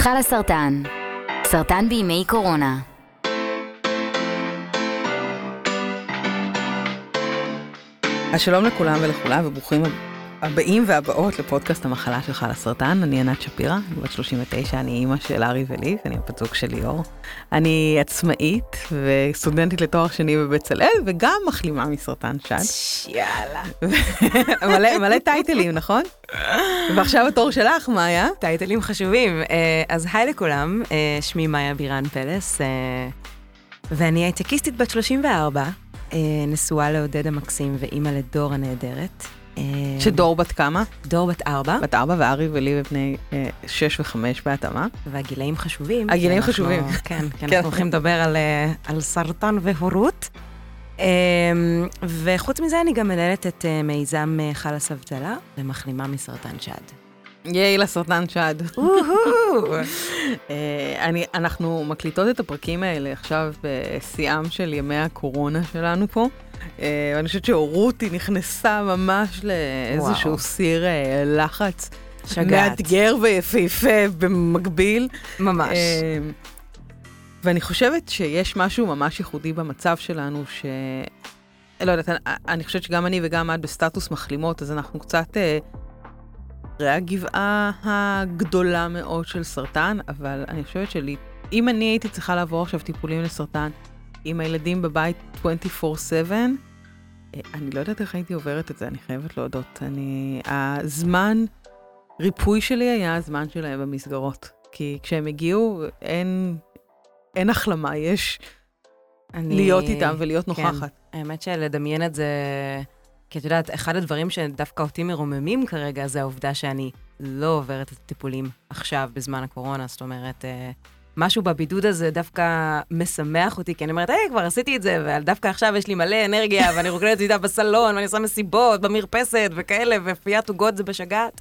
חלה סרטן, סרטן בימי קורונה. אז שלום לכולם ולכולם וברוכים הבאים והבאות לפודקאסט המחלה שלך לסרטן. אני ענת שפירא, אני בת 39, אני אימא של ארי וליב, אני הבת זוג של ליאור. אני עצמאית וסטודנטית לתואר שני בבצלאל וגם מחלימה מסרטן שד. יאללה. מלא, מלא טייטלים, נכון? ועכשיו התור שלך, מאיה. טייטלים חשובים. אה, אז היי לכולם, אה, שמי מאיה בירן פלס, אה, ואני הייטקיסטית בת 34, נשואה לעודד המקסים ואימא לדור הנהדרת. שדור בת כמה? דור בת ארבע. בת ארבע, וארי ולי בני שש וחמש בהתאמה. והגילאים חשובים. הגילאים חשובים. כן, כי אנחנו הולכים לדבר על, על סרטן והורות. וחוץ מזה אני גם מנהלת את מיזם חלאס אבטלה ומחלימה מסרטן שד. ייי לסרטן שד. אני, אנחנו מקליטות את הפרקים האלה עכשיו בשיאם של ימי הקורונה שלנו פה. ואני חושבת שהורות היא נכנסה ממש לאיזשהו סיר לחץ. שגעת. מאתגר ויפהפה במקביל. ממש. ואני חושבת שיש משהו ממש ייחודי במצב שלנו, ש... לא יודעת, אני, אני חושבת שגם אני וגם את בסטטוס מחלימות, אז אנחנו קצת אה, אחרי הגבעה הגדולה מאוד של סרטן, אבל אני חושבת שלי, אם אני הייתי צריכה לעבור עכשיו טיפולים לסרטן עם הילדים בבית 24/7, אה, אני לא יודעת איך הייתי עוברת את זה, אני חייבת להודות. אני, הזמן ריפוי שלי היה הזמן שלהם במסגרות. כי כשהם הגיעו, אין, אין החלמה, יש אני... להיות איתם ולהיות כן. נוכחת. האמת שלדמיין את זה, כי את יודעת, אחד הדברים שדווקא אותי מרוממים כרגע, זה העובדה שאני לא עוברת את הטיפולים עכשיו, בזמן הקורונה. זאת אומרת, אה, משהו בבידוד הזה דווקא משמח אותי, כי אני אומרת, היי, כבר עשיתי את זה, ודווקא עכשיו יש לי מלא אנרגיה, ואני רוקדת איתה בסלון, ואני עושה מסיבות, במרפסת, וכאלה, ופיית עוגות זה בשגעת.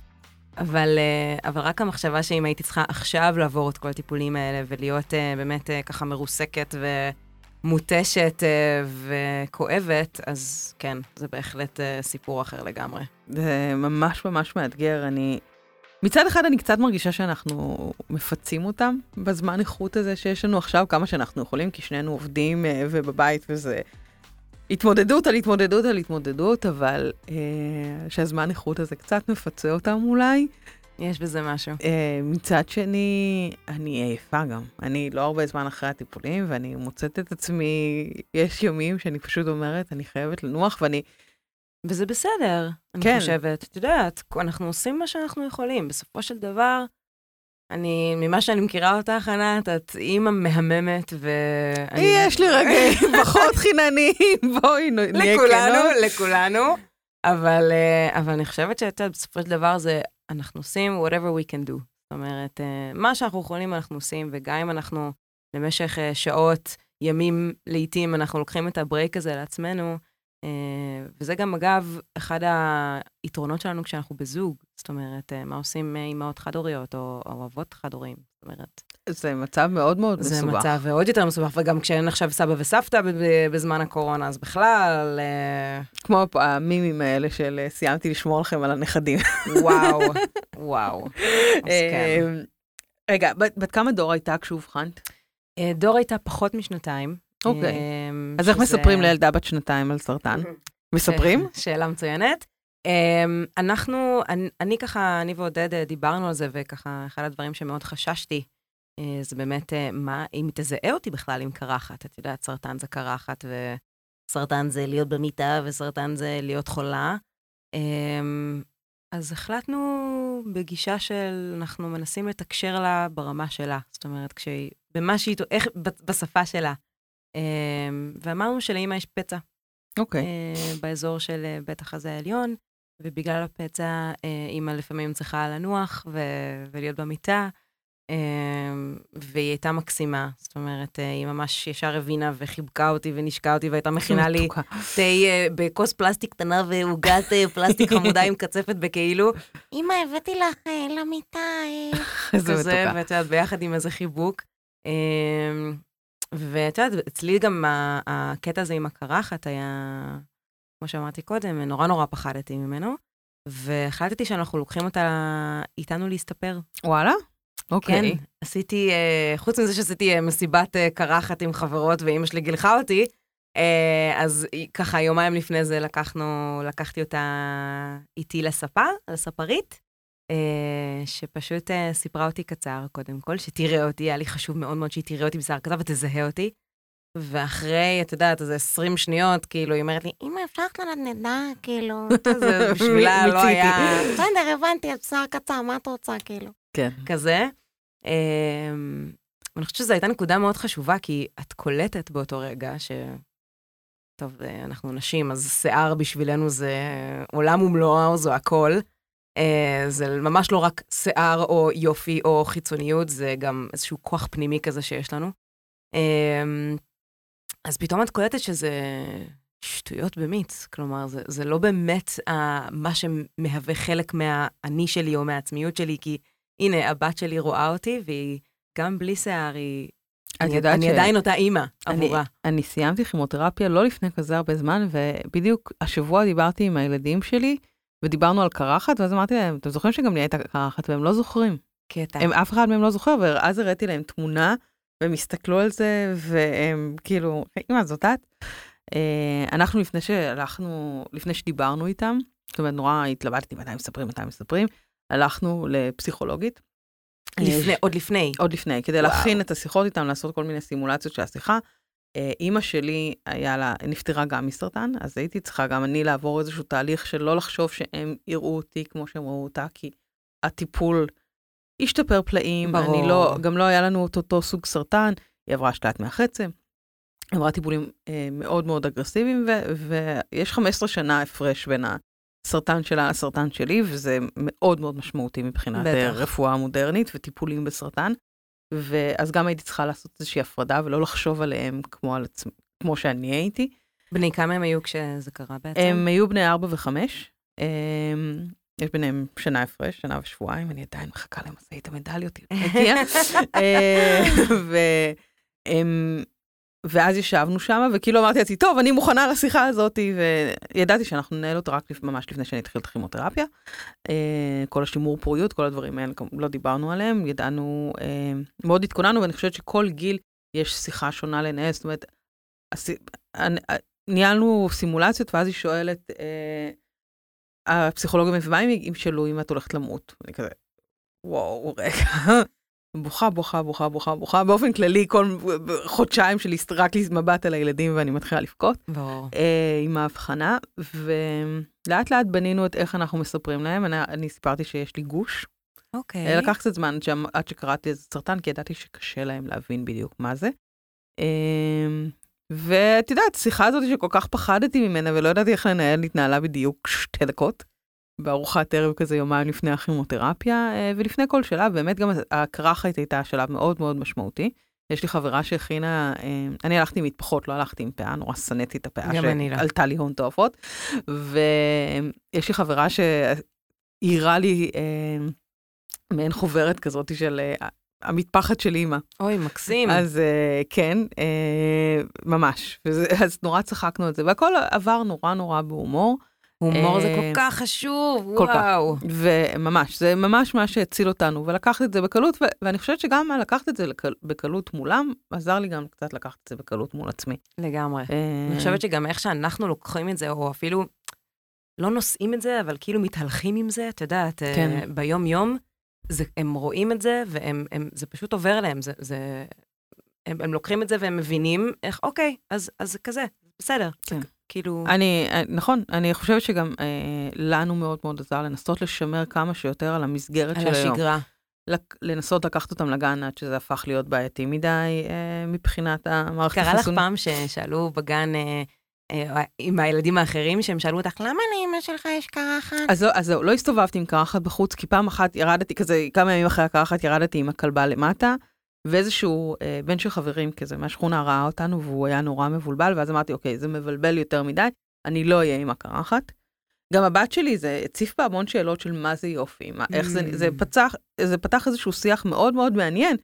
אבל, אה, אבל רק המחשבה שאם הייתי צריכה עכשיו לעבור את כל הטיפולים האלה, ולהיות uh, באמת uh, ככה מרוסקת ומותשת וכואבת, אז כן, זה בהחלט סיפור אחר לגמרי. זה ממש ממש מאתגר. אני... מצד אחד אני קצת מרגישה שאנחנו מפצים אותם בזמן איכות הזה שיש לנו עכשיו, כמה שאנחנו יכולים, כי שנינו עובדים uh, ובבית וזה התמודדות על התמודדות על התמודדות, אבל uh, שהזמן איכות הזה קצת מפצה אותם אולי. יש בזה משהו. Uh, מצד שני, אני עייפה גם. אני לא הרבה זמן אחרי הטיפולים, ואני מוצאת את עצמי, יש ימים שאני פשוט אומרת, אני חייבת לנוח, ואני... וזה בסדר, אני כן. חושבת. את יודעת, אנחנו עושים מה שאנחנו יכולים. בסופו של דבר, אני, ממה שאני מכירה אותך, ענת, את אימא מהממת, ו... יש לי רגעים פחות חינניים, בואי נהיה כנות. לכולנו, לכולנו. אבל, אה, אבל אני חושבת שאת יודעת, בסופו של דבר זה, אנחנו עושים whatever we can do. זאת אומרת, אה, מה שאנחנו יכולים אנחנו עושים, וגם אם אנחנו למשך אה, שעות, ימים, לעתים, אנחנו לוקחים את הברייק הזה לעצמנו, וזה גם, אגב, אחד היתרונות שלנו כשאנחנו בזוג. זאת אומרת, מה עושים אימהות חד-הוריות או, או אבות חד-הוריים. זאת אומרת... זה מצב מאוד מאוד זה מסובך. מצב עוד יותר מסובך, וגם כשאין עכשיו סבא וסבתא בזמן הקורונה, אז בכלל, אה, כמו המימים האלה של אה, סיימתי לשמור לכם על הנכדים. וואו, וואו. אז כן. אה, רגע, בת בת כמה דור הייתה כשאובחנת? אה, דור הייתה פחות משנתיים. אוקיי. אה, אז איך מספרים לילדה בת שנתיים על סרטן? מספרים? ש- שאלה מצוינת. Um, אנחנו, אני, אני ככה, אני ועודד אה, דיברנו על זה, וככה, אחד הדברים שמאוד חששתי, uh, זה באמת, uh, מה, אם תזהה אותי בכלל עם קרחת. את יודעת, סרטן זה קרחת, וסרטן זה להיות במיטה, וסרטן זה להיות חולה. Um, אז החלטנו בגישה של, אנחנו מנסים לתקשר לה ברמה שלה. זאת אומרת, כשהיא, במה שהיא, איך, בשפה שלה. Um, ואמרנו שלאמא יש פצע. אוקיי. אה, באזור של אה, בית החזה העליון, ובגלל הפצע אה, אימא לפעמים צריכה לנוח ו- ולהיות במיטה, אה, והיא הייתה מקסימה. זאת אומרת, היא ממש ישר הבינה וחיבקה אותי ונשקה אותי, והייתה מכינה לי. תה בכוס פלסטיק קטנה ועוגת פלסטיק חמודה עם קצפת בכאילו. אמא, הבאתי לך למיטה, איזה מתוקה. ואת יודעת, ביחד עם איזה חיבוק. ואת יודעת, אצלי גם הקטע הזה עם הקרחת היה, כמו שאמרתי קודם, נורא נורא פחדתי ממנו, והחלטתי שאנחנו לוקחים אותה איתנו להסתפר. וואלה? אוקיי. כן, עשיתי, אה, חוץ מזה שעשיתי אה, מסיבת אה, קרחת עם חברות ואימא שלי גילחה אותי, אז ככה יומיים לפני זה לקחנו, לקחתי אותה איתי לספה, לספרית, שפשוט אה, סיפרה אותי קצר, קודם כל, שתראה אותי, היה לי חשוב מאוד מאוד שהיא תראה אותי בשיער קצר ותזהה אותי. ואחרי, את יודעת, איזה 20 שניות, כאילו, היא אומרת לי, אמא, אפשר לך לנדנדה, כאילו, זה בשבילה לא. היה... בסדר, הבנתי, את שיער קצר, מה את רוצה, כאילו? כן. כזה. אמ, אני חושבת שזו הייתה נקודה מאוד חשובה, כי את קולטת באותו רגע ש... טוב, אה, אנחנו נשים, אז שיער בשבילנו זה עולם ומלואו, זו הכל. אה, זה ממש לא רק שיער או יופי או חיצוניות, זה גם איזשהו כוח פנימי כזה שיש לנו. אמ, אז פתאום את קולטת שזה שטויות במיץ. כלומר, זה, זה לא באמת uh, מה שמהווה חלק מהאני שלי או מהעצמיות שלי, כי הנה, הבת שלי רואה אותי, והיא גם בלי שיער, היא... אני, אני ש- עדיין אותה אימא אני- עבורה. אני סיימתי כימותרפיה לא לפני כזה הרבה זמן, ובדיוק השבוע דיברתי עם הילדים שלי, ודיברנו על קרחת, ואז אמרתי להם, אתם זוכרים שגם לי הייתה קרחת, והם לא זוכרים. קטע. הם, אף אחד מהם לא זוכר, ואז הראיתי להם תמונה, והם הסתכלו על זה, והם כאילו, אמא, זאת את? אה, אנחנו לפני שהלכנו, לפני שדיברנו איתם, זאת אומרת, נורא התלבטתי מתי מספרים, מתי מספרים, הלכנו לפסיכולוגית. לפני, אה, עוד לפני. עוד לפני, כדי וואו. להכין את השיחות איתם, לעשות כל מיני סימולציות של השיחה. אה, אימא שלי, היה לה, נפטרה גם מסרטן, אז הייתי צריכה גם אני לעבור איזשהו תהליך של לא לחשוב שהם יראו אותי כמו שהם ראו אותה, כי הטיפול השתפר פלאים. ברור. אני לא, גם לא היה לנו את אותו סוג סרטן, היא עברה השתלת מח עצם, עברה טיפולים אה, מאוד מאוד אגרסיביים, ו- ויש 15 שנה הפרש בין הסרטן שלה לסרטן שלי, וזה מאוד מאוד משמעותי מבחינת אה, בטח. רפואה מודרנית וטיפולים בסרטן. ואז גם הייתי צריכה לעשות איזושהי הפרדה ולא לחשוב עליהם כמו על עצמי, כמו שאני הייתי. בני כמה הם היו כשזה קרה בעצם? הם היו בני ארבע וחמש. הם, יש ביניהם שנה הפרש, שנה ושבועיים, אני עדיין מחכה למשאית המדליות, היא לא הגיעה. אה, והם- ואז ישבנו שם, וכאילו אמרתי לעצמי, טוב, אני מוכנה לשיחה הזאת, וידעתי שאנחנו ננהל אותה רק ממש לפני שאני אתחיל את הכימותרפיה. אה, כל השימור פוריות, כל הדברים האלה, לא דיברנו עליהם, ידענו, אה, מאוד התכוננו, ואני חושבת שכל גיל יש שיחה שונה לנהל, זאת אומרת, ניהלנו סימולציות, ואז היא שואלת, אה, הפסיכולוגים, ומה אם ימשלו אם את הולכת למות? אני כזה, וואו, רגע. בוכה, בוכה, בוכה, בוכה, בוכה. באופן כללי, כל חודשיים שלי רק מבט על הילדים ואני מתחילה לבכות. ברור. אה, עם ההבחנה, ולאט לאט בנינו את איך אנחנו מספרים להם. אני, אני סיפרתי שיש לי גוש. אוקיי. אה, לקח קצת זמן שם, עד שקראתי איזה סרטן, כי ידעתי שקשה להם להבין בדיוק מה זה. אה, ואת יודעת, השיחה הזאת שכל כך פחדתי ממנה ולא ידעתי איך לנהל, התנהלה בדיוק שתי דקות. בארוחת ערב כזה יומיים לפני הכימותרפיה, אה, ולפני כל שלב, באמת גם הקרחת הייתה שלב מאוד מאוד משמעותי. יש לי חברה שהכינה, אה, אני הלכתי עם מטפחות, לא הלכתי עם פאה, נורא שנאתי את הפאה. שעלתה לי הון תועפות. ויש לי חברה שהעירה לי אה, מעין חוברת כזאת של המטפחת של אימא. אוי, מקסים. אז אה, כן, אה, ממש. וזה, אז נורא צחקנו על זה, והכל עבר נורא נורא בהומור. הומור זה אה, כל כך חשוב, כל כך. וואו. וממש, זה ממש מה שהציל אותנו, ולקחת את זה בקלות, ו- ואני חושבת שגם לקחת את זה לקל- בקלות מולם, עזר לי גם קצת לקחת את זה בקלות מול עצמי. לגמרי. אה, אני חושבת שגם איך שאנחנו לוקחים את זה, או אפילו לא נושאים את זה, אבל כאילו מתהלכים עם זה, את יודעת, אה, כן. ביום-יום, זה, הם רואים את זה, והם, הם, זה פשוט עובר להם, זה, זה, הם, הם לוקחים את זה והם מבינים איך, אוקיי, אז, אז זה כזה, בסדר. כן. כאילו, אני, אה, נכון, אני חושבת שגם אה, לנו מאוד מאוד עזר לנסות לשמר כמה שיותר על המסגרת על של היום. השגרה. לק- לנסות לקחת אותם לגן עד שזה הפך להיות בעייתי מדי אה, מבחינת המערכת קרה לך החיסון. פעם ששאלו בגן אה, אה, עם הילדים האחרים, שהם שאלו אותך, למה לאמא שלך יש קרחת? אז לא, אז זהו, לא הסתובבתי עם קרחת בחוץ, כי פעם אחת ירדתי, כזה כמה ימים אחרי הקרחת ירדתי עם הכלבה למטה, ואיזשהו אה, בן של חברים כזה מהשכונה ראה אותנו, והוא היה נורא מבולבל, ואז אמרתי, אוקיי, זה מבלבל יותר מדי, אני לא אהיה עם הקרחת. גם הבת שלי, זה הציף בה המון שאלות של מה זה יופי, מה, איך זה, Mm. זה, פצח, זה פתח איזשהו שיח מאוד מאוד מעניין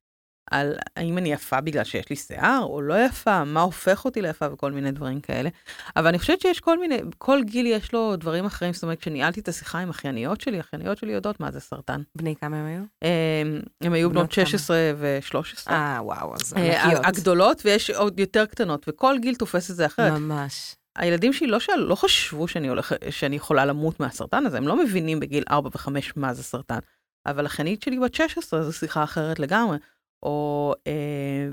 על האם אני יפה בגלל שיש לי שיער או לא יפה, מה הופך אותי ליפה וכל מיני דברים כאלה. אבל אני חושבת שיש כל מיני, כל גיל יש לו דברים אחרים, זאת אומרת, כשניהלתי את השיחה עם אחייניות שלי, אחייניות שלי יודעות מה זה סרטן. בני כמה הם היו? הם, הם היו בנות 16 ו-13. אה, וואו, אז ענקיות. הגדולות, ויש עוד יותר קטנות, וכל גיל תופס את זה אחרת. ממש. הילדים שלי לא, שאל, לא חשבו שאני, הולך, שאני יכולה למות מהסרטן הזה, הם לא מבינים בגיל 4 ו-5 מה זה סרטן. אבל אחיינית שלי בת 16 זו שיחה אחרת לגמרי. או אה,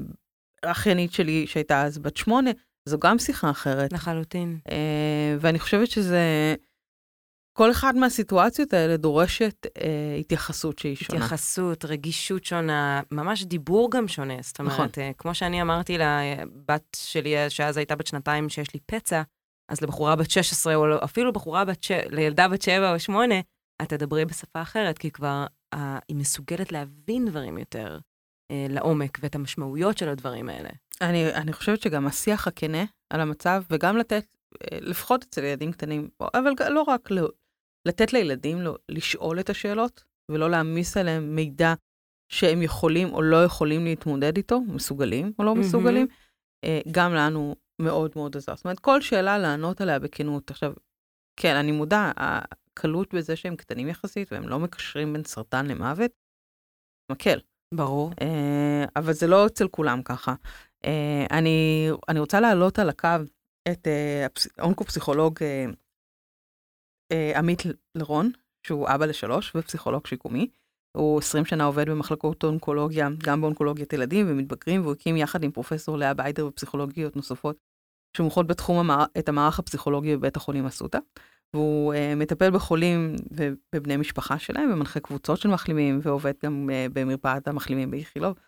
אחיינית שלי שהייתה אז בת 8, זו גם שיחה אחרת. לחלוטין. אה, ואני חושבת שזה, כל אחד מהסיטואציות האלה דורשת אה, התייחסות שהיא שונה. התייחסות, רגישות שונה, ממש דיבור גם שונה. זאת אומרת, נכון. אה, כמו שאני אמרתי לבת שלי, שאז הייתה בת שנתיים, שיש לי פצע, אז לבחורה בת 16, או אפילו בחורה בת ש... לילדה בת 7 או 8, את תדברי בשפה אחרת, כי כבר אה, היא מסוגלת להבין דברים יותר אה, לעומק ואת המשמעויות של הדברים האלה. אני, אני חושבת שגם השיח הכנה על המצב, וגם לתת, אה, לפחות אצל ילדים קטנים, אבל לא רק, לא, לתת לילדים לא, לשאול את השאלות, ולא להעמיס עליהם מידע שהם יכולים או לא יכולים להתמודד איתו, מסוגלים או לא מסוגלים, mm-hmm. גם לנו מאוד מאוד עזר. זאת אומרת, כל שאלה לענות עליה בכנות. עכשיו, כן, אני מודע, הקלות בזה שהם קטנים יחסית, והם לא מקשרים בין סרטן למוות, מקל. ברור. Uh, אבל זה לא אצל כולם ככה. Uh, אני, אני רוצה להעלות על הקו את uh, אונקו-פסיכולוג עמית לרון, שהוא אבא לשלוש ופסיכולוג שיקומי. הוא 20 שנה עובד במחלקות אונקולוגיה, גם באונקולוגיית ילדים ומתבגרים, והוא הקים יחד עם פרופסור לאה ביידר ופסיכולוגיות נוספות, שמוכות בתחום המע... את המערך הפסיכולוגי בבית החולים אסותא. והוא uh, מטפל בחולים ובבני משפחה שלהם, ומנחה קבוצות של מחלימים, ועובד גם uh, במרפאת המחלימים באיכילוב.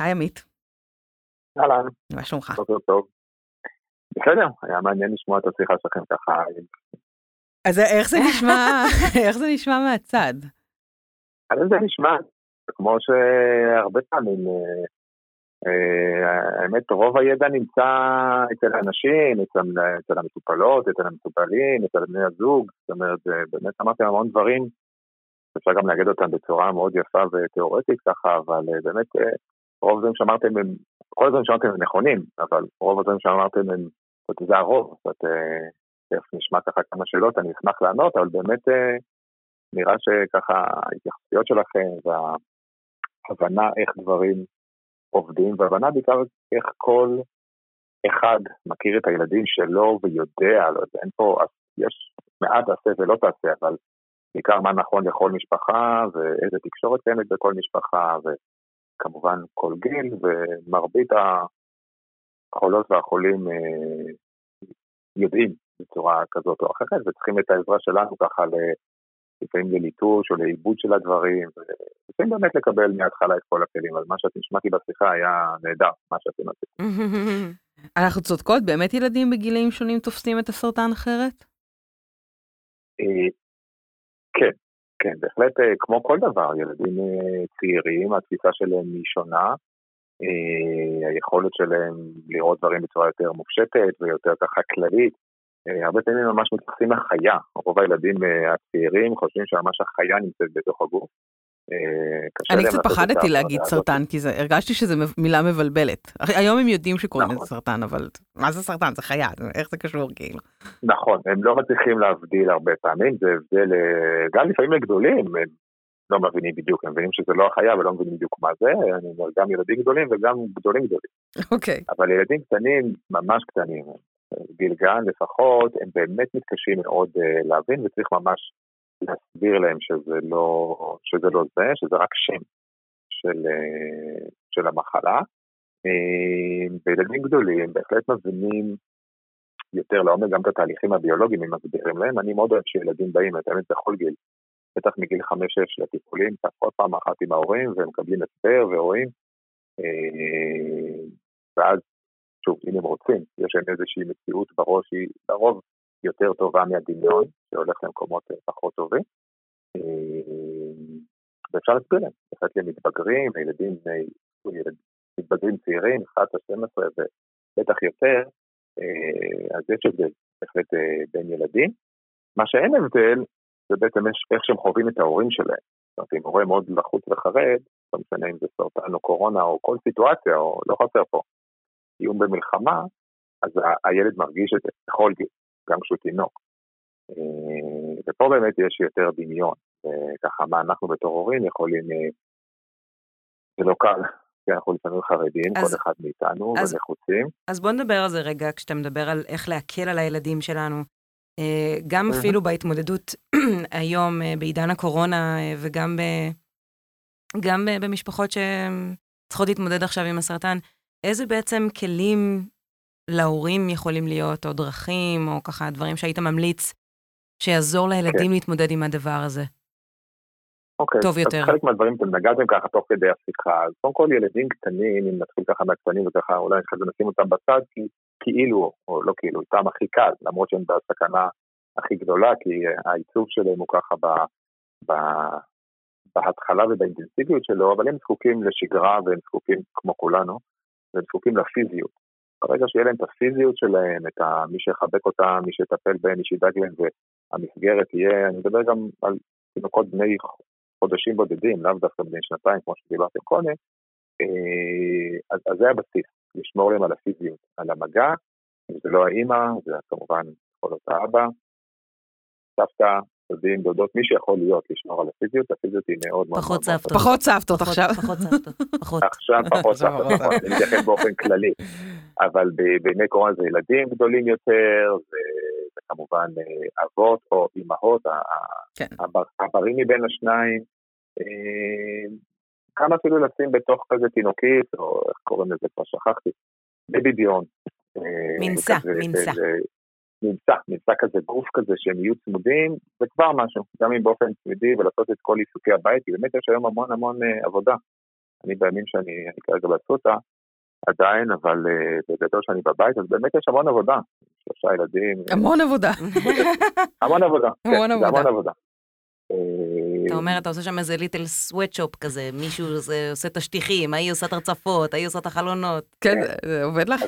היי עמית. אהלן. מה שלומך? בוקר טוב. בסדר, היה מעניין לשמוע את השיחה שלכם ככה. אז איך זה נשמע, איך זה נשמע מהצד? אז זה נשמע כמו שהרבה פעמים אה, האמת, רוב הידע נמצא אצל האנשים, אצל, המטופלות, אצל המטופלים, אצל בני הזוג, זאת אומרת, באמת אמרתם המון דברים, אפשר גם להגיד אותם בצורה מאוד יפה ותיאורטית ככה, אבל אה, באמת אה, רוב הדברים שאמרתם הם, כל הדברים שאמרתם הם נכונים, אבל רוב הדברים שאמרתם הם, זה הרוב, זאת אומרת, נשמע ככה כמה שאלות, אני אשמח לענות, אבל באמת נראה שככה ההתייחסויות שלכם וההבנה איך דברים עובדים, והבנה בעיקר איך כל אחד מכיר את הילדים שלו ויודע, לא יודע, אין פה, יש מעט תעשה ולא תעשה, אבל בעיקר מה נכון לכל משפחה, ואיזה תקשורת קיימת בכל משפחה, וכמובן כל גיל, ומרבית החולות והחולים אה, יודעים בצורה כזאת או אחרת, וצריכים את העזרה שלנו ככה לפעמים לליטוש או לעיבוד של הדברים, ולפעמים באמת לקבל מההתחלה את כל הכלים, אז מה שאתם שמעתי בשיחה היה נהדר, מה שאתם עשיתם. אנחנו צודקות, באמת ילדים בגילאים שונים תופסים את הסרטן אחרת? אה, כן, כן, בהחלט, אה, כמו כל דבר, ילדים אה, צעירים, התפיסה שלהם היא שונה, היכולת שלהם לראות דברים בצורה יותר מופשטת ויותר ככה כללית, הרבה פעמים ממש מתייחסים לחיה, רוב הילדים הצעירים חושבים שממש החיה נמצאת בתוך הגוף. אה, אני קצת פחדתי להגיד סרטן, כי זה, הרגשתי שזו מילה מבלבלת. היום הם יודעים שקוראים לזה נכון. סרטן, אבל מה זה סרטן? זה חיה, איך זה קשור כאילו? נכון, הם לא מצליחים להבדיל הרבה פעמים, זה הבדל, גם לפעמים לגדולים, הם לא מבינים בדיוק, הם מבינים שזה לא החיה ולא מבינים בדיוק מה זה, אני אומר גם ילדים גדולים וגם גדולים גדולים. אוקיי. אבל ילדים קטנים, ממש קטנים, גיל גן לפחות, הם באמת מתקשים מאוד uh, להבין וצריך ממש להסביר להם שזה לא, שזה לא זה, שזה רק שם של, uh, של המחלה. Uh, וילדים גדולים בהחלט מבינים יותר לעומק גם את התהליכים הביולוגיים, אם מסבירים להם. אני מאוד אוהב שילדים באים, את האמת, בכל גיל, בטח מגיל 5-6 לטיפולים, לפחות פעם אחת עם ההורים, והם מקבלים הסבר ורואים. ואז שוב, אם הם רוצים, יש להם איזושהי מציאות בראש שהיא לרוב יותר טובה מהדמיון, שהולך למקומות אה, פחות טובים. אה, ואפשר להסביר להם, בהחלט למתבגרים, לילדים, מתבגרים צעירים, 11-12 ובטח יותר, אה, אז יש הבדל בהחלט בין ילדים. מה שאין הבדל, זה בעצם איך שהם חווים את ההורים שלהם. זאת אומרת, אם הורה מאוד לחוץ וחרד, לא משנה אם זה סרטן או קורונה או כל סיטואציה, או לא חסר פה, איום במלחמה, אז הילד מרגיש את זה בכל גיל, גם כשהוא תינוק. אה, ופה באמת יש יותר דמיון, וככה מה אנחנו בתור הורים יכולים, אה, זה לא קל, כי אנחנו לפעמים חרדים, אז, כל אחד מאיתנו, אז, ונחוצים. אז בוא נדבר על זה רגע, כשאתה מדבר על איך להקל על הילדים שלנו. אה, גם אפילו בהתמודדות היום, בעידן הקורונה, וגם ב, גם במשפחות שצריכות להתמודד עכשיו עם הסרטן, איזה בעצם כלים להורים יכולים להיות, או דרכים, או ככה דברים שהיית ממליץ, שיעזור לילדים כן. להתמודד עם הדבר הזה? אוקיי, טוב יותר. חלק מהדברים אתם נגעתם ככה תוך כדי השיחה, אז קודם כל ילדים קטנים, אם נתחיל ככה מהקטנים וככה אולי אחרי זה נשים אותם בצד, כי כאילו, או לא כאילו, איתם הכי קל, למרות שהם בסכנה הכי גדולה, כי העיצוב שלהם הוא ככה ב, ב, בהתחלה ובאינטנסיביות שלו, אבל הם זקוקים לשגרה והם זקוקים, כמו כולנו, והם זקוקים לפיזיות. ברגע שיהיה להם את הפיזיות שלהם, את מי שיחבק אותם, מי שיטפל בהם, מי שידאג להם, והמסגרת תהיה, אני מדבר גם על תינוקות בני חודשים בודדים, לאו דווקא בני שנתיים, כמו שדיברתם קודם, אה, אז, אז זה הבסיס, לשמור להם על הפיזיות, על המגע, זה לא האימא, זה כמובן יכול להיות האבא, סבתא, דודים, דודות, מי שיכול להיות לשמור על הפיזיות, הפיזיות היא מאוד מאוד... פחות סבתות. פחות סבתות עכשיו. פחות סבתות, פחות. עכשיו פחות סבתות, נכון, אני מתייחס באופן כללי. אבל בימי קורונה זה ילדים גדולים יותר, וכמובן אה, אבות או אימהות, כן. הברים מבין השניים. כמה אה, אפילו לשים בתוך כזה תינוקית, או איך קוראים לזה, כבר שכחתי, בבי ביון. מנסה, מנסה. נמצא, נמצא כזה גוף כזה שהם יהיו צמודים, זה כבר משהו, גם אם באופן תמידי ולעשות את כל עיסוקי הבית, כי באמת יש היום המון המון uh, עבודה. אני בימים שאני כרגע באסותא, עדיין, אבל uh, בגדול שאני בבית, אז באמת יש המון עבודה. שלושה ילדים. המון עבודה. המון עבודה, כן, המון עבודה. המון עבודה. אתה אומר, אתה עושה שם איזה ליטל סוואטשופ כזה, מישהו עושה את השטיחים, ההיא עושה את הרצפות, ההיא עושה את החלונות. כן, זה עובד לך.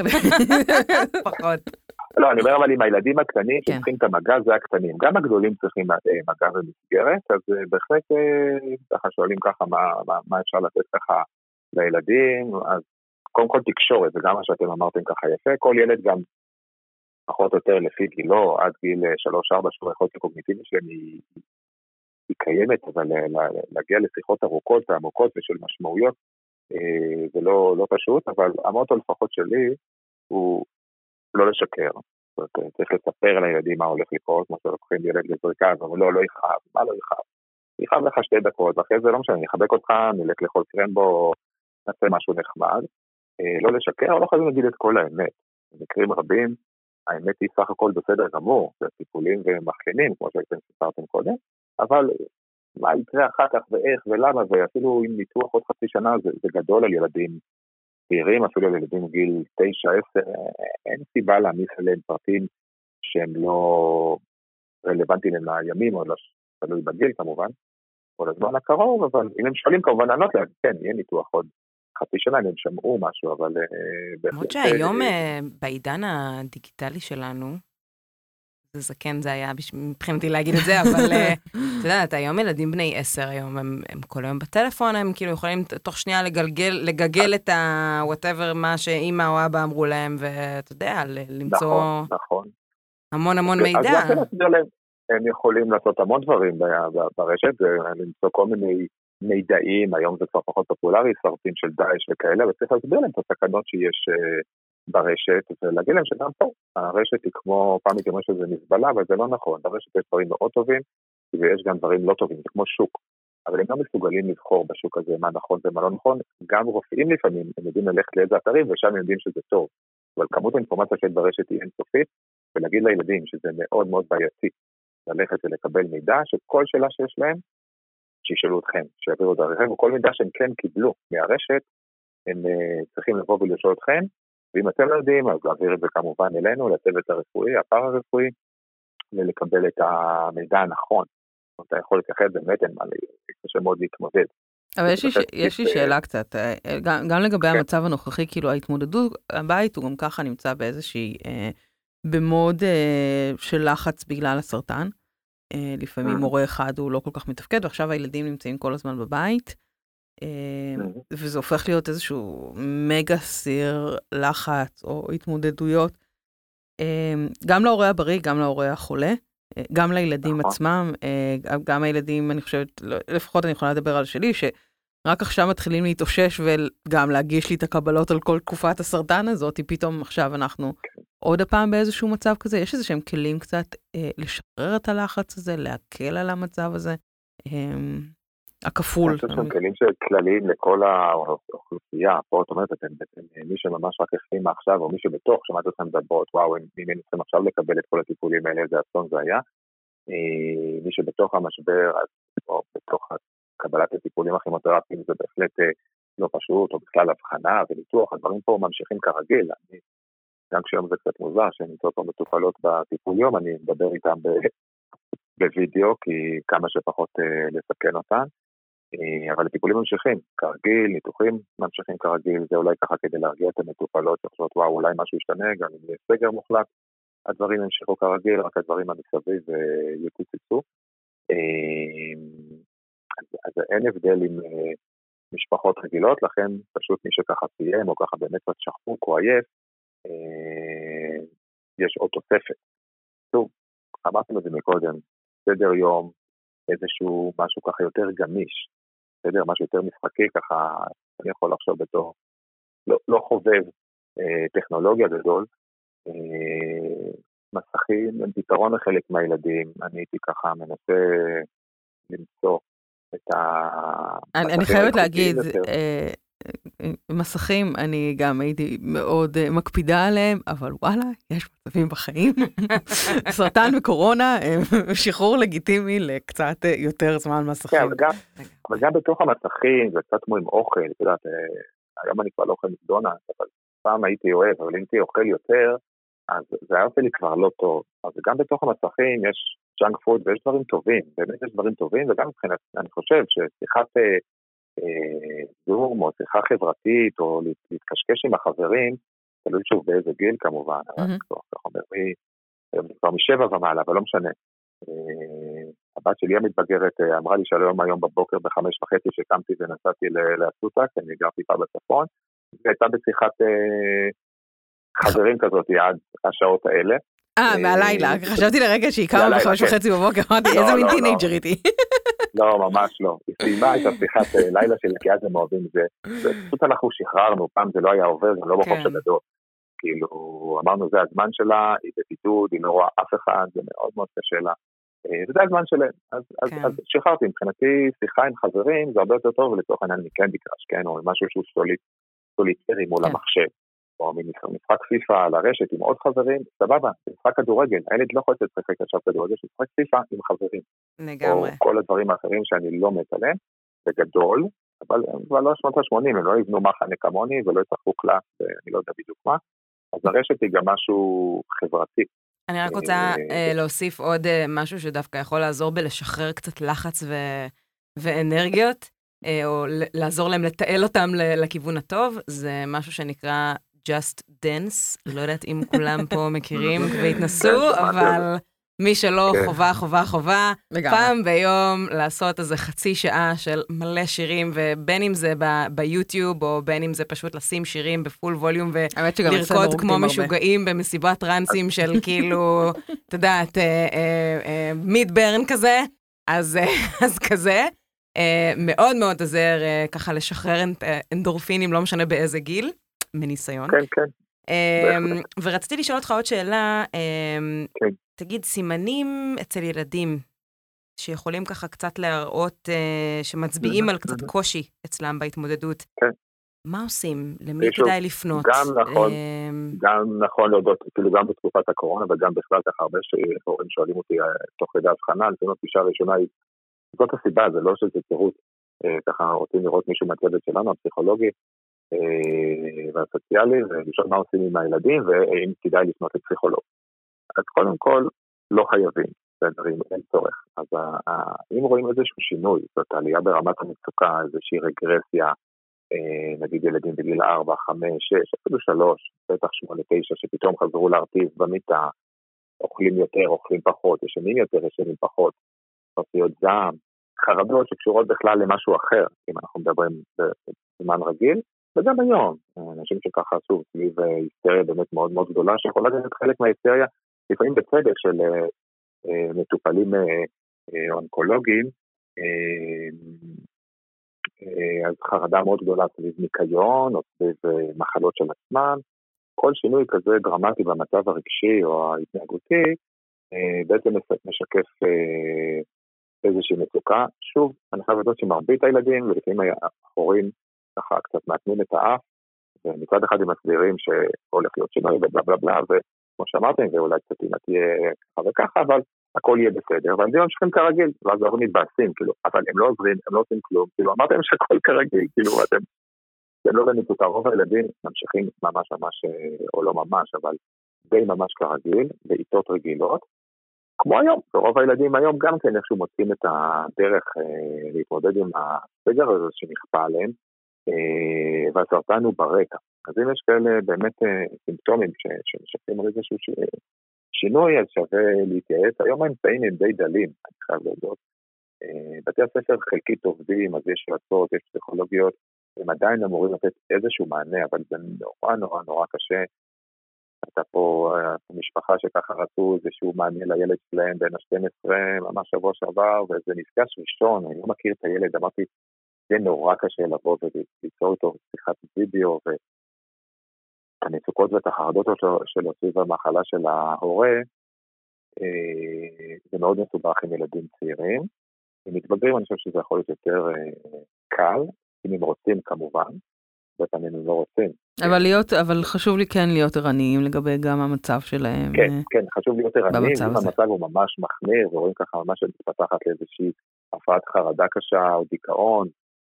פחות. לא, אני אומר אבל עם הילדים הקטנים כן. שצריכים את המגע, זה הקטנים. גם הגדולים צריכים אה, מגע ומסגרת, אז אה, בהחלט אה, ככה שואלים ככה מה, מה, מה אפשר לתת ככה לילדים, אז קודם כל תקשורת, זה גם מה שאתם אמרתם ככה יפה, כל ילד גם פחות או יותר לפי גילו, עד גיל 3-4, שהוא היכולת הקוגניטיבית שלהם היא, היא קיימת, אבל להגיע לשיחות ארוכות ועמוקות ושל משמעויות זה לא, לא פשוט, אבל המוטו לפחות שלי הוא לא לשקר. זאת אומרת, צריך לספר לילדים מה הולך לקרות, כמו שלוקחים ילד לזריקה, אבל לא, לא יכאב, מה לא יכאב? יכאב לך שתי דקות, ואחרי זה לא משנה, אני אחבק אותך, נלך לאכול קרמבו, נעשה משהו נחמד. אה, לא לשקר, לא חייבים להגיד את כל האמת. במקרים רבים, האמת היא סך הכל בסדר גמור, זה טיפולים ומחלימים, כמו שאתם סיפרתם קודם, אבל מה יקרה אחר כך ואיך ולמה, ואפילו עם ניתוח עוד חצי שנה זה, זה גדול על ילדים צעירים, אפילו ילדים גיל 9-10, אין סיבה להעמיס עליהם פרטים שהם לא רלוונטיים לימים, או לא תלוי בגיל כמובן, או לזמן הקרוב, אבל אם הם שואלים כמובן לענות להם, כן, יהיה ניתוח עוד חצי שנה, אם הם שמעו משהו, אבל... אה, למרות שהיום אה, בעידן הדיגיטלי שלנו, זה זקן זה היה מבחינתי להגיד את זה, אבל אה, את יודעת, היום ילדים בני עשר היום, הם, הם כל היום בטלפון, הם כאילו יכולים תוך שנייה לגלגל, לגגל את ה-whatever, מה שאימא או אבא אמרו להם, ואתה יודע, למצוא נכון, נכון. המון המון מידע. הם יכולים לעשות המון דברים ברשת, למצוא כל מיני מידעים, היום זה כבר פחות פופולרי, סרטים של דאעש וכאלה, וצריך להסביר להם את הסכנות שיש אה, ברשת, ולהגיד להם שגם פה, הרשת היא כמו, פעם הייתי אומר שזה מזבלה, אבל זה לא נכון, ברשת יש דברים מאוד טובים, ויש גם דברים לא טובים, זה כמו שוק. אבל הם לא מסוגלים לבחור בשוק הזה מה נכון ומה לא נכון, גם רופאים לפעמים, הם יודעים ללכת לאיזה אתרים, ושם הם יודעים שזה טוב. אבל כמות האינפורמציה שיש ברשת היא אינסופית, ולהגיד לילדים שזה מאוד מאוד בעייתי ללכת ולקבל מידע, שכל שאלה שיש להם, שישאלו אתכם, שיעבירו דרכם, וכל מידע שהם כן קיבלו מהרשת, הם uh, צריכים לבוא ולשאול אתכם, ואם אתם לא יודעים, אז להעביר את זה כמובן אלינו, לצוות הרפואי, הפארה-רפואי, ולקבל את המידע הנכון. אתה יכול להתייחד באמת, אין מה, קשה מאוד להתמודד. אבל יש לי, יש לי שאלה קצת, אה, גם, גם לגבי כן. המצב הנוכחי, כאילו ההתמודדות, הבית הוא גם ככה נמצא באיזושהי, אה, במוד אה, של לחץ בגלל הסרטן. אה, לפעמים. מורה אחד הוא לא כל כך מתפקד, ועכשיו הילדים נמצאים כל הזמן בבית. וזה הופך להיות איזשהו מגה סיר לחץ או התמודדויות, גם להורה הבריא, גם להורה החולה. גם לילדים נכון. עצמם, גם הילדים, אני חושבת, לא, לפחות אני יכולה לדבר על שלי, שרק עכשיו מתחילים להתאושש וגם להגיש לי את הקבלות על כל תקופת הסרטן הזאת, פתאום עכשיו אנחנו. עוד הפעם באיזשהו מצב כזה, יש איזה שהם כלים קצת אה, לשחרר את הלחץ הזה, להקל על המצב הזה, אה, הכפול. אני חושב שהם כלים כלליים לכל האוכלוסייה, פה את אומרת, אתם, מי שממש רק החלימה עכשיו, או מי שבתוך, שמעת אתכם מדברות, וואו, אם היינו צריכים עכשיו לקבל את כל הטיפולים האלה, איזה אסון זה היה. אה, מי שבתוך המשבר, או בתוך קבלת הטיפולים הכימותרפיים, זה בהחלט אה, לא פשוט, או בכלל הבחנה וניתוח, הדברים פה ממשיכים כרגיל. אני גם כשהיום זה קצת מוזר, שהן נמצאות פה מטופלות בטיפול יום, אני מדבר איתן בווידאו, כי כמה שפחות אה, לסכן אותן. אה, אבל הטיפולים ממשיכים, כרגיל, ניתוחים ממשיכים כרגיל, זה אולי ככה כדי להרגיע את המטופלות שחושבות, וואו, אולי משהו ישתנה, גם אם יהיה סגר מוחלט, הדברים ימשיכו כרגיל, רק הדברים המסביב אה, יקוצצו. אז אין הבדל עם משפחות רגילות, לכן פשוט מי שככה סיים, או ככה באמת קצת שחוק או עייף, אה, יש עוד תוספת. שוב, אמרתם את זה מקודם, סדר יום, איזשהו משהו ככה יותר גמיש, בסדר? משהו יותר משחקי ככה, אני יכול לחשוב בתור לא, לא חובב אה, טכנולוגיה גדול. אה, מסכים הם פתרון לחלק מהילדים, אני הייתי ככה מנסה למצוא את ה... אני, אני חייבת להגיד, אה, מסכים, אני גם הייתי מאוד אה, מקפידה עליהם, אבל וואלה, יש מצבים בחיים. סרטן וקורונה הם שחרור לגיטימי לקצת אה, יותר זמן מסכים. כן, אבל גם, אבל גם בתוך המסכים, זה קצת כמו עם אוכל, את יודעת, אה, היום אני כבר לא אוכל מקדונלדס, אבל פעם הייתי אוהב, אבל אם הייתי אוכל יותר, אז זה היה עושה לי כבר לא טוב. אז גם בתוך המסכים יש ג'אנק פוד ויש דברים טובים, באמת יש דברים טובים, וגם מבחינת, אני חושב ששיחת... אה, זום או שיחה חברתית או להתקשקש עם החברים, תלוי שוב באיזה גיל כמובן, אבל אומר, זה כבר משבע ומעלה, אבל לא משנה. אה, הבת שלי המתבגרת אה, אמרה לי שלום היום בבוקר בחמש וחצי שקמתי ונסעתי לאסותא, כי אני גר טיפה בצפון, והייתה בשיחת אה, חברים כזאת עד השעות האלה. אה, מהלילה, חשבתי לרגע שהיא קמה בחמש כן. וחצי בבוקר, אמרתי, לא, איזה מין לא, טינאייג'ר לא. ממש לא. היא סיימה את השיחת אה, לילה שלה, כי אז הם אוהבים את זה. פשוט אנחנו שחררנו, פעם זה לא היה עובר, גם לא בחופש כן. הגדול. כאילו, אמרנו, זה הזמן שלה, היא בבידוד, היא לא רואה אף אחד, זה מאוד מאוד קשה לה. אה, וזה הזמן שלהם. אז, אז, כן. אז שחררתי, מבחינתי שיחה עם חברים זה הרבה יותר טוב לצורך העניין מקנדי קראש, כן, או משהו שהוא סוליט, סוליטרי מול כן. המחשב. או ממשחק פיפא על הרשת עם עוד חברים, סבבה, זה משחק כדורגל, הילד לא יכול לשחק עכשיו כדורגל, זה משחק פיפא עם חברים. לגמרי. או כל הדברים האחרים שאני לא מת עליהם, זה גדול, אבל הם כבר לא שנות ה-80, הם לא יבנו מחנה כמוני ולא יצטרכו קלאס, אני לא יודע בדיוק מה, אז הרשת היא גם משהו חברתי. אני רק רוצה אה, אה, להוסיף עוד אה, משהו שדווקא יכול לעזור בלשחרר קצת לחץ ואנרגיות. או לעזור להם לתעל אותם לכיוון הטוב, זה משהו שנקרא Just Dance, לא יודעת אם כולם פה מכירים והתנסו, אבל מי שלא כן. חובה, חובה, חובה, פעם ביום לעשות איזה חצי שעה של מלא שירים, ובין אם זה ביוטיוב, או בין אם זה פשוט לשים שירים בפול ווליום ולרקוד כמו משוגעים במסיבת טרנסים של כאילו, את יודעת, מיד אה, ברן אה, אה, כזה, אז כזה. מאוד מאוד עוזר ככה לשחרר אנדורפינים, לא משנה באיזה גיל. מניסיון. כן, כן. אמ, ורציתי לשאול אותך עוד שאלה, אמ, כן. תגיד, סימנים אצל ילדים שיכולים ככה קצת להראות, אה, שמצביעים על קצת קושי אצלם בהתמודדות. כן. מה עושים? למי כדאי לפנות? גם נכון, אמ, גם נכון להודות, כאילו גם בתקופת הקורונה וגם בכלל ככה הרבה הורים שואלים אותי אה, תוך כדי הבחנה, לפעמים הפגישה הראשונה היא, זאת הסיבה, זה לא שזה תירוץ, אה, ככה רוצים לראות מישהו מהצוות שלנו, הפסיכולוגי, והסוציאלי ולשאול מה עושים עם הילדים ואם כדאי לפנות לפסיכולוג. אז קודם כל, לא חייבים, בסדר, אם אין צורך. אז אם רואים איזשהו שינוי, זאת עלייה ברמת המצוקה, איזושהי רגרסיה, אה, נגיד ילדים בגיל 4, 5, 6, אפילו 3, בטח 8, 9, שפתאום חזרו להרטיב במיטה, אוכלים יותר, אוכלים פחות, ישנים יותר, ישנים פחות, חפיות זעם, חרדות שקשורות בכלל למשהו אחר, אם אנחנו מדברים בזמן רגיל, וגם היום, אנשים שככה, שוב, סביב היסטריה באמת מאוד מאוד גדולה, שיכולה להיות חלק מההיסטריה, לפעמים בצדק, של מטופלים אונקולוגיים, אז חרדה מאוד גדולה סביב ניקיון או סביב מחלות של עצמם. כל שינוי כזה דרמטי במצב הרגשי או ההתנהגותי בעצם משקף איזושהי מצוקה. שוב, אני חייב לדעת שמרבית הילדים, ולפעמים ההורים ככה קצת מעטמים את האף, ומצד אחד הם מסבירים שהולך להיות שינוי ובלה בלה בלה, וכמו שאמרתם, ואולי קצת אימא תהיה ככה וככה, אבל הכל יהיה בסדר, והילדים ממשיכים כרגיל, ואז ההורים מתבאסים, כאילו, אבל הם לא עוזרים, הם לא עושים כלום, כאילו, אמרתם שהכל כרגיל, כאילו, אתם, אתם לא באמת אותה, רוב הילדים ממשיכים ממש ממש, או לא ממש, אבל די ממש כרגיל, בעיתות רגילות, כמו היום, ורוב הילדים היום גם כן איכשהו מוצאים את הדרך אה, להתמודד עם הסגר הזה שנכפה עליהם, אה, והסרטן הוא ברקע. אז אם יש כאלה באמת אה, סימפטומים שמשקפים איזשהו שינוי, אז שווה להתייעץ. היום האמצעים הם די דלים, אני חייב להודות. אה, בתי הספר חלקית עובדים, אז יש רצות, יש פסיכולוגיות, הם עדיין אמורים לתת איזשהו מענה, אבל זה נורא נורא נורא קשה. הייתה פה אה, משפחה שככה רצו איזשהו מענה לילד שלהם בין ה-12, ממש שבוע שעבר, וזה נפגש ראשון, אני לא מכיר את הילד, אמרתי, זה נורא קשה לבוא וליצור איתו שיחת וידאו, והמצוקות ואת החרדות שלו סביב המחלה של ההורה, אה, זה מאוד מסובך עם ילדים צעירים. עם מתבגרים אני חושב שזה יכול להיות יותר אה, קל, אם הם רוצים כמובן, הרבה פעמים הם לא רוצים. אבל להיות, אבל חשוב לי כן להיות ערניים לגבי גם המצב שלהם. כן, אה, כן, חשוב להיות ערניים, אם המצב הוא ממש מחמיר, ורואים ככה ממש שמתפתחת לאיזושהי הפרעת חרדה קשה או דיכאון,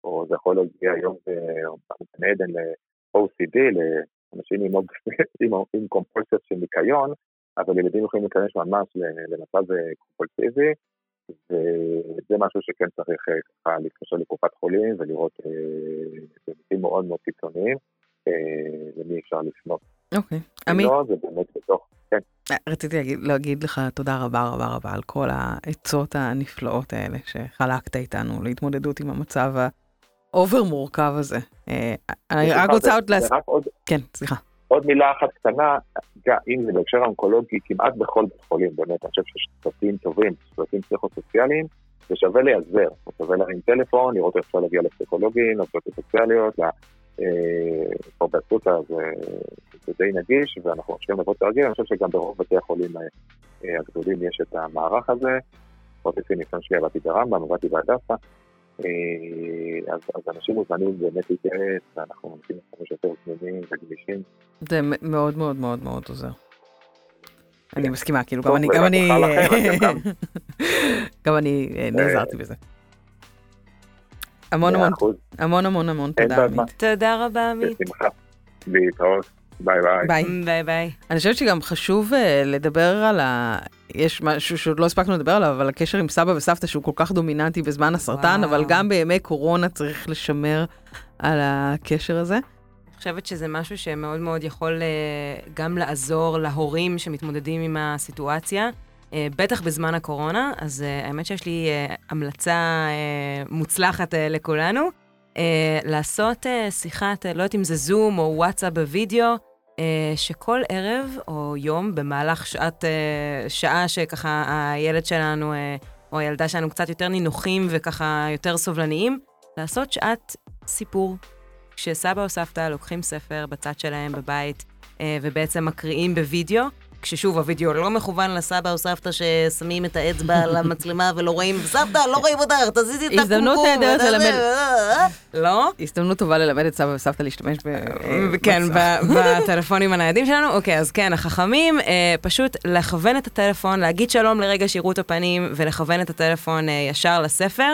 או זה יכול להגיע היום בגן עדן ל-OCD, לאנשים עם, עם, עם קומפולסיות של ניקיון, אבל ילדים יכולים להיכנס ממש למצב קומפולסיבי, וזה משהו שכן צריך ככה להתקשר לקופת חולים ולראות במקרים מאוד מאוד קיצוניים למי אפשר לפנות. אוקיי. עמית? לא, זה באמת בתוך, כן. רציתי להגיד, להגיד לך תודה רבה רבה רבה על כל העצות הנפלאות האלה שחלקת איתנו להתמודדות עם המצב ה over מורכב הזה. אני רק רוצה עוד להס... כן, סליחה. עוד מילה אחת קטנה, אם זה בהקשר האונקולוגי, כמעט בכל בית חולים, באמת, אני חושב שיש צוותים טובים, צוותים פסיכוסוציאליים, זה שווה להיעזר, זה שווה להרים טלפון, לראות איך אפשר להגיע לפסיכולוגים, לעובדות סוציאליות, אה, פה באסותא זה די נגיש, ואנחנו ממשיכים לעבוד כרגיל, אני חושב שגם ברוב בתי החולים אה, הגדולים יש את המערך הזה, לפחות לפי ניסיון שלי עבדתי ברמב"ם, עבדתי בהדסה, אה, אז, אז אנשים מוזמנים באמת להתייעץ, ואנחנו מנסים לחמש יותר זמינים וגמישים. זה מאוד מאוד מאוד מאוד עוזר. אני מסכימה, כאילו, גם אני, גם אני, גם אני נעזרתי בזה. המון המון, המון המון המון תודה עמית. תודה רבה עמית. בשמחה, להתראות. ביי ביי. ביי. ביי ביי. אני חושבת שגם חשוב אה, לדבר על ה... יש משהו שעוד לא הספקנו לדבר עליו, אבל הקשר עם סבא וסבתא שהוא כל כך דומיננטי בזמן הסרטן, וואו. אבל גם בימי קורונה צריך לשמר על הקשר הזה. אני חושבת שזה משהו שמאוד מאוד יכול uh, גם לעזור להורים שמתמודדים עם הסיטואציה. uh, בטח בזמן הקורונה, אז uh, האמת שיש לי uh, המלצה uh, מוצלחת uh, לכולנו. Uh, לעשות uh, שיחת, uh, לא יודעת אם זה זום או וואטסאפ בווידאו, uh, שכל ערב או יום במהלך שעת, uh, שעה שככה הילד שלנו uh, או הילדה שלנו קצת יותר נינוחים וככה יותר סובלניים, לעשות שעת סיפור. כשסבא או סבתא לוקחים ספר בצד שלהם בבית uh, ובעצם מקריאים בווידאו, כששוב הווידאו לא מכוון לסבא או סבתא ששמים את האצבע על המצלמה ולא רואים, סבתא, לא רואים אותך, תזיזי את הקומקום. הזדמנות נהדרת ללמד. לא? הזדמנות טובה ללמד את סבא וסבתא להשתמש ב... כן, בטלפונים הניידים שלנו. אוקיי, אז כן, החכמים, פשוט לכוון את הטלפון, להגיד שלום לרגע שיראו את הפנים, ולכוון את הטלפון ישר לספר.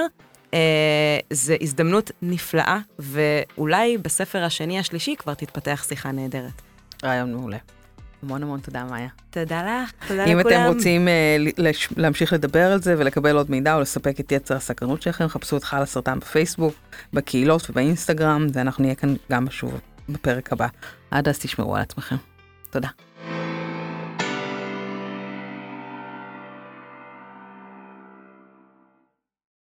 זו הזדמנות נפלאה, ואולי בספר השני, השלישי, כבר תתפתח שיחה נהדרת. רעיון מעולה. המון המון תודה, מאיה. תודה לך, תודה אם לכולם. אם אתם רוצים uh, להמשיך לדבר על זה ולקבל עוד מידע או לספק את יצר הסקרנות שלכם, חפשו את חל הסרטן בפייסבוק, בקהילות ובאינסטגרם, ואנחנו נהיה כאן גם שוב בפרק הבא. עד אז תשמרו על עצמכם. תודה.